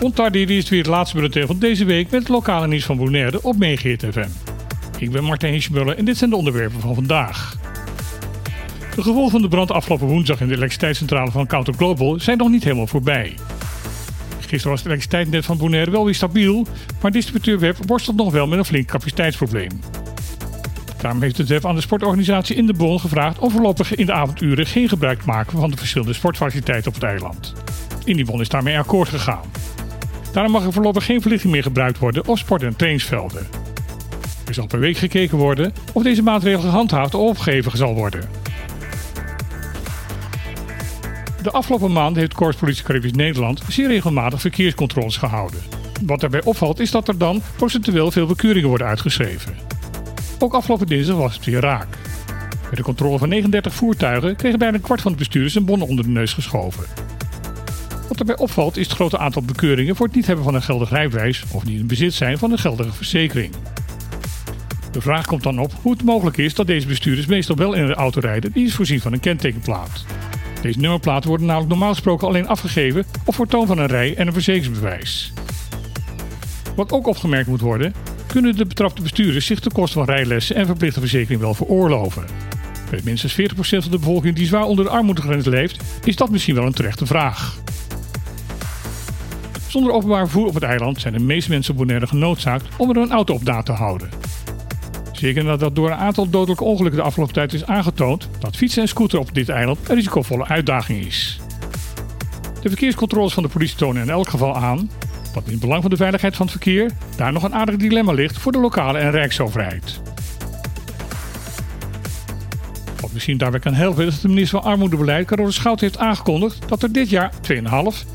Ontardier is weer het laatste bulletin van deze week met het lokale nieuws van Bonaire op Meegeert. Ik ben Martijn Hiesjemuller en dit zijn de onderwerpen van vandaag. De gevolgen van de brand afgelopen woensdag in de elektriciteitscentrale van Counter Global zijn nog niet helemaal voorbij. Gisteren was het elektriciteitsnet van Bonaire wel weer stabiel, maar distributeur Web worstelt nog wel met een flink capaciteitsprobleem. Daarom heeft het WEF aan de sportorganisatie in de Bon gevraagd om voorlopig in de avonduren geen gebruik te maken van de verschillende sportfaciliteiten op het eiland. In die Bon is daarmee akkoord gegaan. Daarom mag er voorlopig geen verlichting meer gebruikt worden op sport- en trainingsvelden. Er zal per week gekeken worden of deze maatregel gehandhaafd of opgegeven zal worden. De afgelopen maand heeft Corps Politie Caribisch Nederland zeer regelmatig verkeerscontroles gehouden. Wat daarbij opvalt is dat er dan procentueel veel bekeuringen worden uitgeschreven. Ook afgelopen dinsdag was het weer raak. Bij de controle van 39 voertuigen kregen bijna een kwart van de bestuurders een bon onder de neus geschoven. Wat daarbij opvalt is het grote aantal bekeuringen voor het niet hebben van een geldig rijbewijs of niet in bezit zijn van een geldige verzekering. De vraag komt dan op hoe het mogelijk is dat deze bestuurders meestal wel in een auto rijden die is voorzien van een kentekenplaat. Deze nummerplaten worden namelijk normaal gesproken alleen afgegeven op voortoon van een rij- en een verzekeringsbewijs. Wat ook opgemerkt moet worden, kunnen de betrapte bestuurders zich de kosten van rijlessen en verplichte verzekering wel veroorloven. Bij minstens 40% van de bevolking die zwaar onder de armoedegrens leeft, is dat misschien wel een terechte vraag. Zonder openbaar vervoer op het eiland zijn de meeste mensen op Bonaire genoodzaakt om er een auto op na te houden. Zeker nadat door een aantal dodelijke ongelukken de afgelopen tijd is aangetoond dat fietsen en scooter op dit eiland een risicovolle uitdaging is. De verkeerscontroles van de politie tonen in elk geval aan dat in het belang van de veiligheid van het verkeer daar nog een aardig dilemma ligt voor de lokale en rijksoverheid. Wat misschien daarbij kan helpen is dat de minister van Armoedebeleid Carole Schout heeft aangekondigd dat er dit jaar 2,5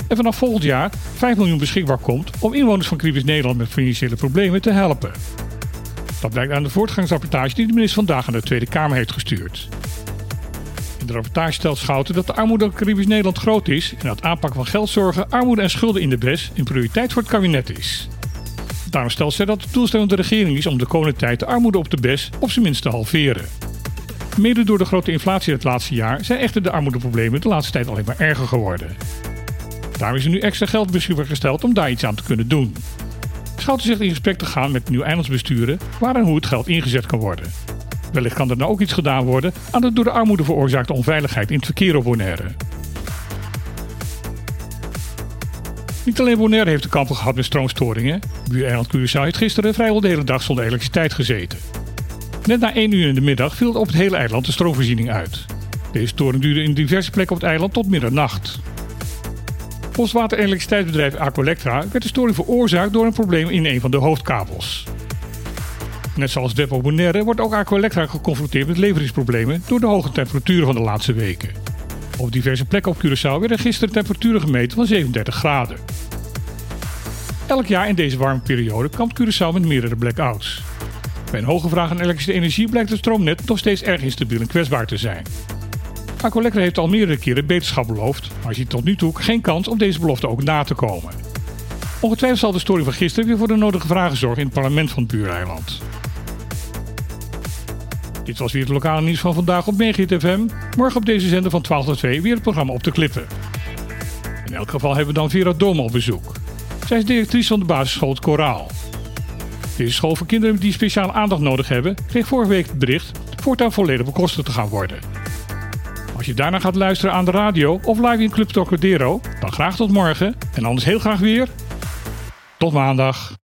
en vanaf volgend jaar 5 miljoen beschikbaar komt om inwoners van Caribisch Nederland met financiële problemen te helpen. Dat blijkt aan de voortgangsrapportage die de minister vandaag aan de Tweede Kamer heeft gestuurd. De rapportage stelt Schouten dat de armoede in Caribisch Nederland groot is en dat aanpak van geldzorgen, armoede en schulden in de BES een prioriteit voor het kabinet is. Daarom stelt zij dat de doelstelling van de regering is om de komende tijd de armoede op de BES op zijn minst te halveren. Mede door de grote inflatie het laatste jaar zijn echter de armoedeproblemen de laatste tijd alleen maar erger geworden. Daarom is er nu extra geld beschikbaar gesteld om daar iets aan te kunnen doen. Schouten zegt in gesprek te gaan met nieuw eilandsbesturen waar en hoe het geld ingezet kan worden. Wellicht kan er nou ook iets gedaan worden aan de door de armoede veroorzaakte onveiligheid in het verkeer op Bonaire. Niet alleen Bonaire heeft te kampen gehad met stroomstoringen. Buureiland Curaçao heeft gisteren vrijwel de hele dag zonder elektriciteit gezeten. Net na 1 uur in de middag viel op het hele eiland de stroomvoorziening uit. Deze storing duurde in diverse plekken op het eiland tot middernacht. Volgens water- en elektriciteitsbedrijf Aqualectra werd de storing veroorzaakt door een probleem in een van de hoofdkabels. Net zoals Depo Bonaire wordt ook Aqualectra geconfronteerd met leveringsproblemen door de hoge temperaturen van de laatste weken. Op diverse plekken op Curaçao werden gisteren temperaturen gemeten van 37 graden. Elk jaar in deze warme periode kampt Curaçao met meerdere blackouts. Bij een hoge vraag aan elektrische energie blijkt het stroomnet nog steeds erg instabiel en kwetsbaar te zijn. Aqualectra heeft al meerdere keren beterschap beloofd, maar ziet tot nu toe geen kans om deze belofte ook na te komen. Ongetwijfeld zal de storing van gisteren weer voor de nodige vragen zorgen in het parlement van het buureiland. Dit was weer het lokale nieuws van vandaag op Megahit FM. Morgen op deze zender van 12 tot 2 weer het programma op de klippen. In elk geval hebben we dan Vera Dome op bezoek. Zij is directrice van de basisschool Het Koraal. Deze school voor kinderen die speciale aandacht nodig hebben, kreeg vorige week het bericht voortaan volledig bekostigd te gaan worden. Als je daarna gaat luisteren aan de radio of live in Club Tocadero, dan graag tot morgen en anders heel graag weer tot maandag.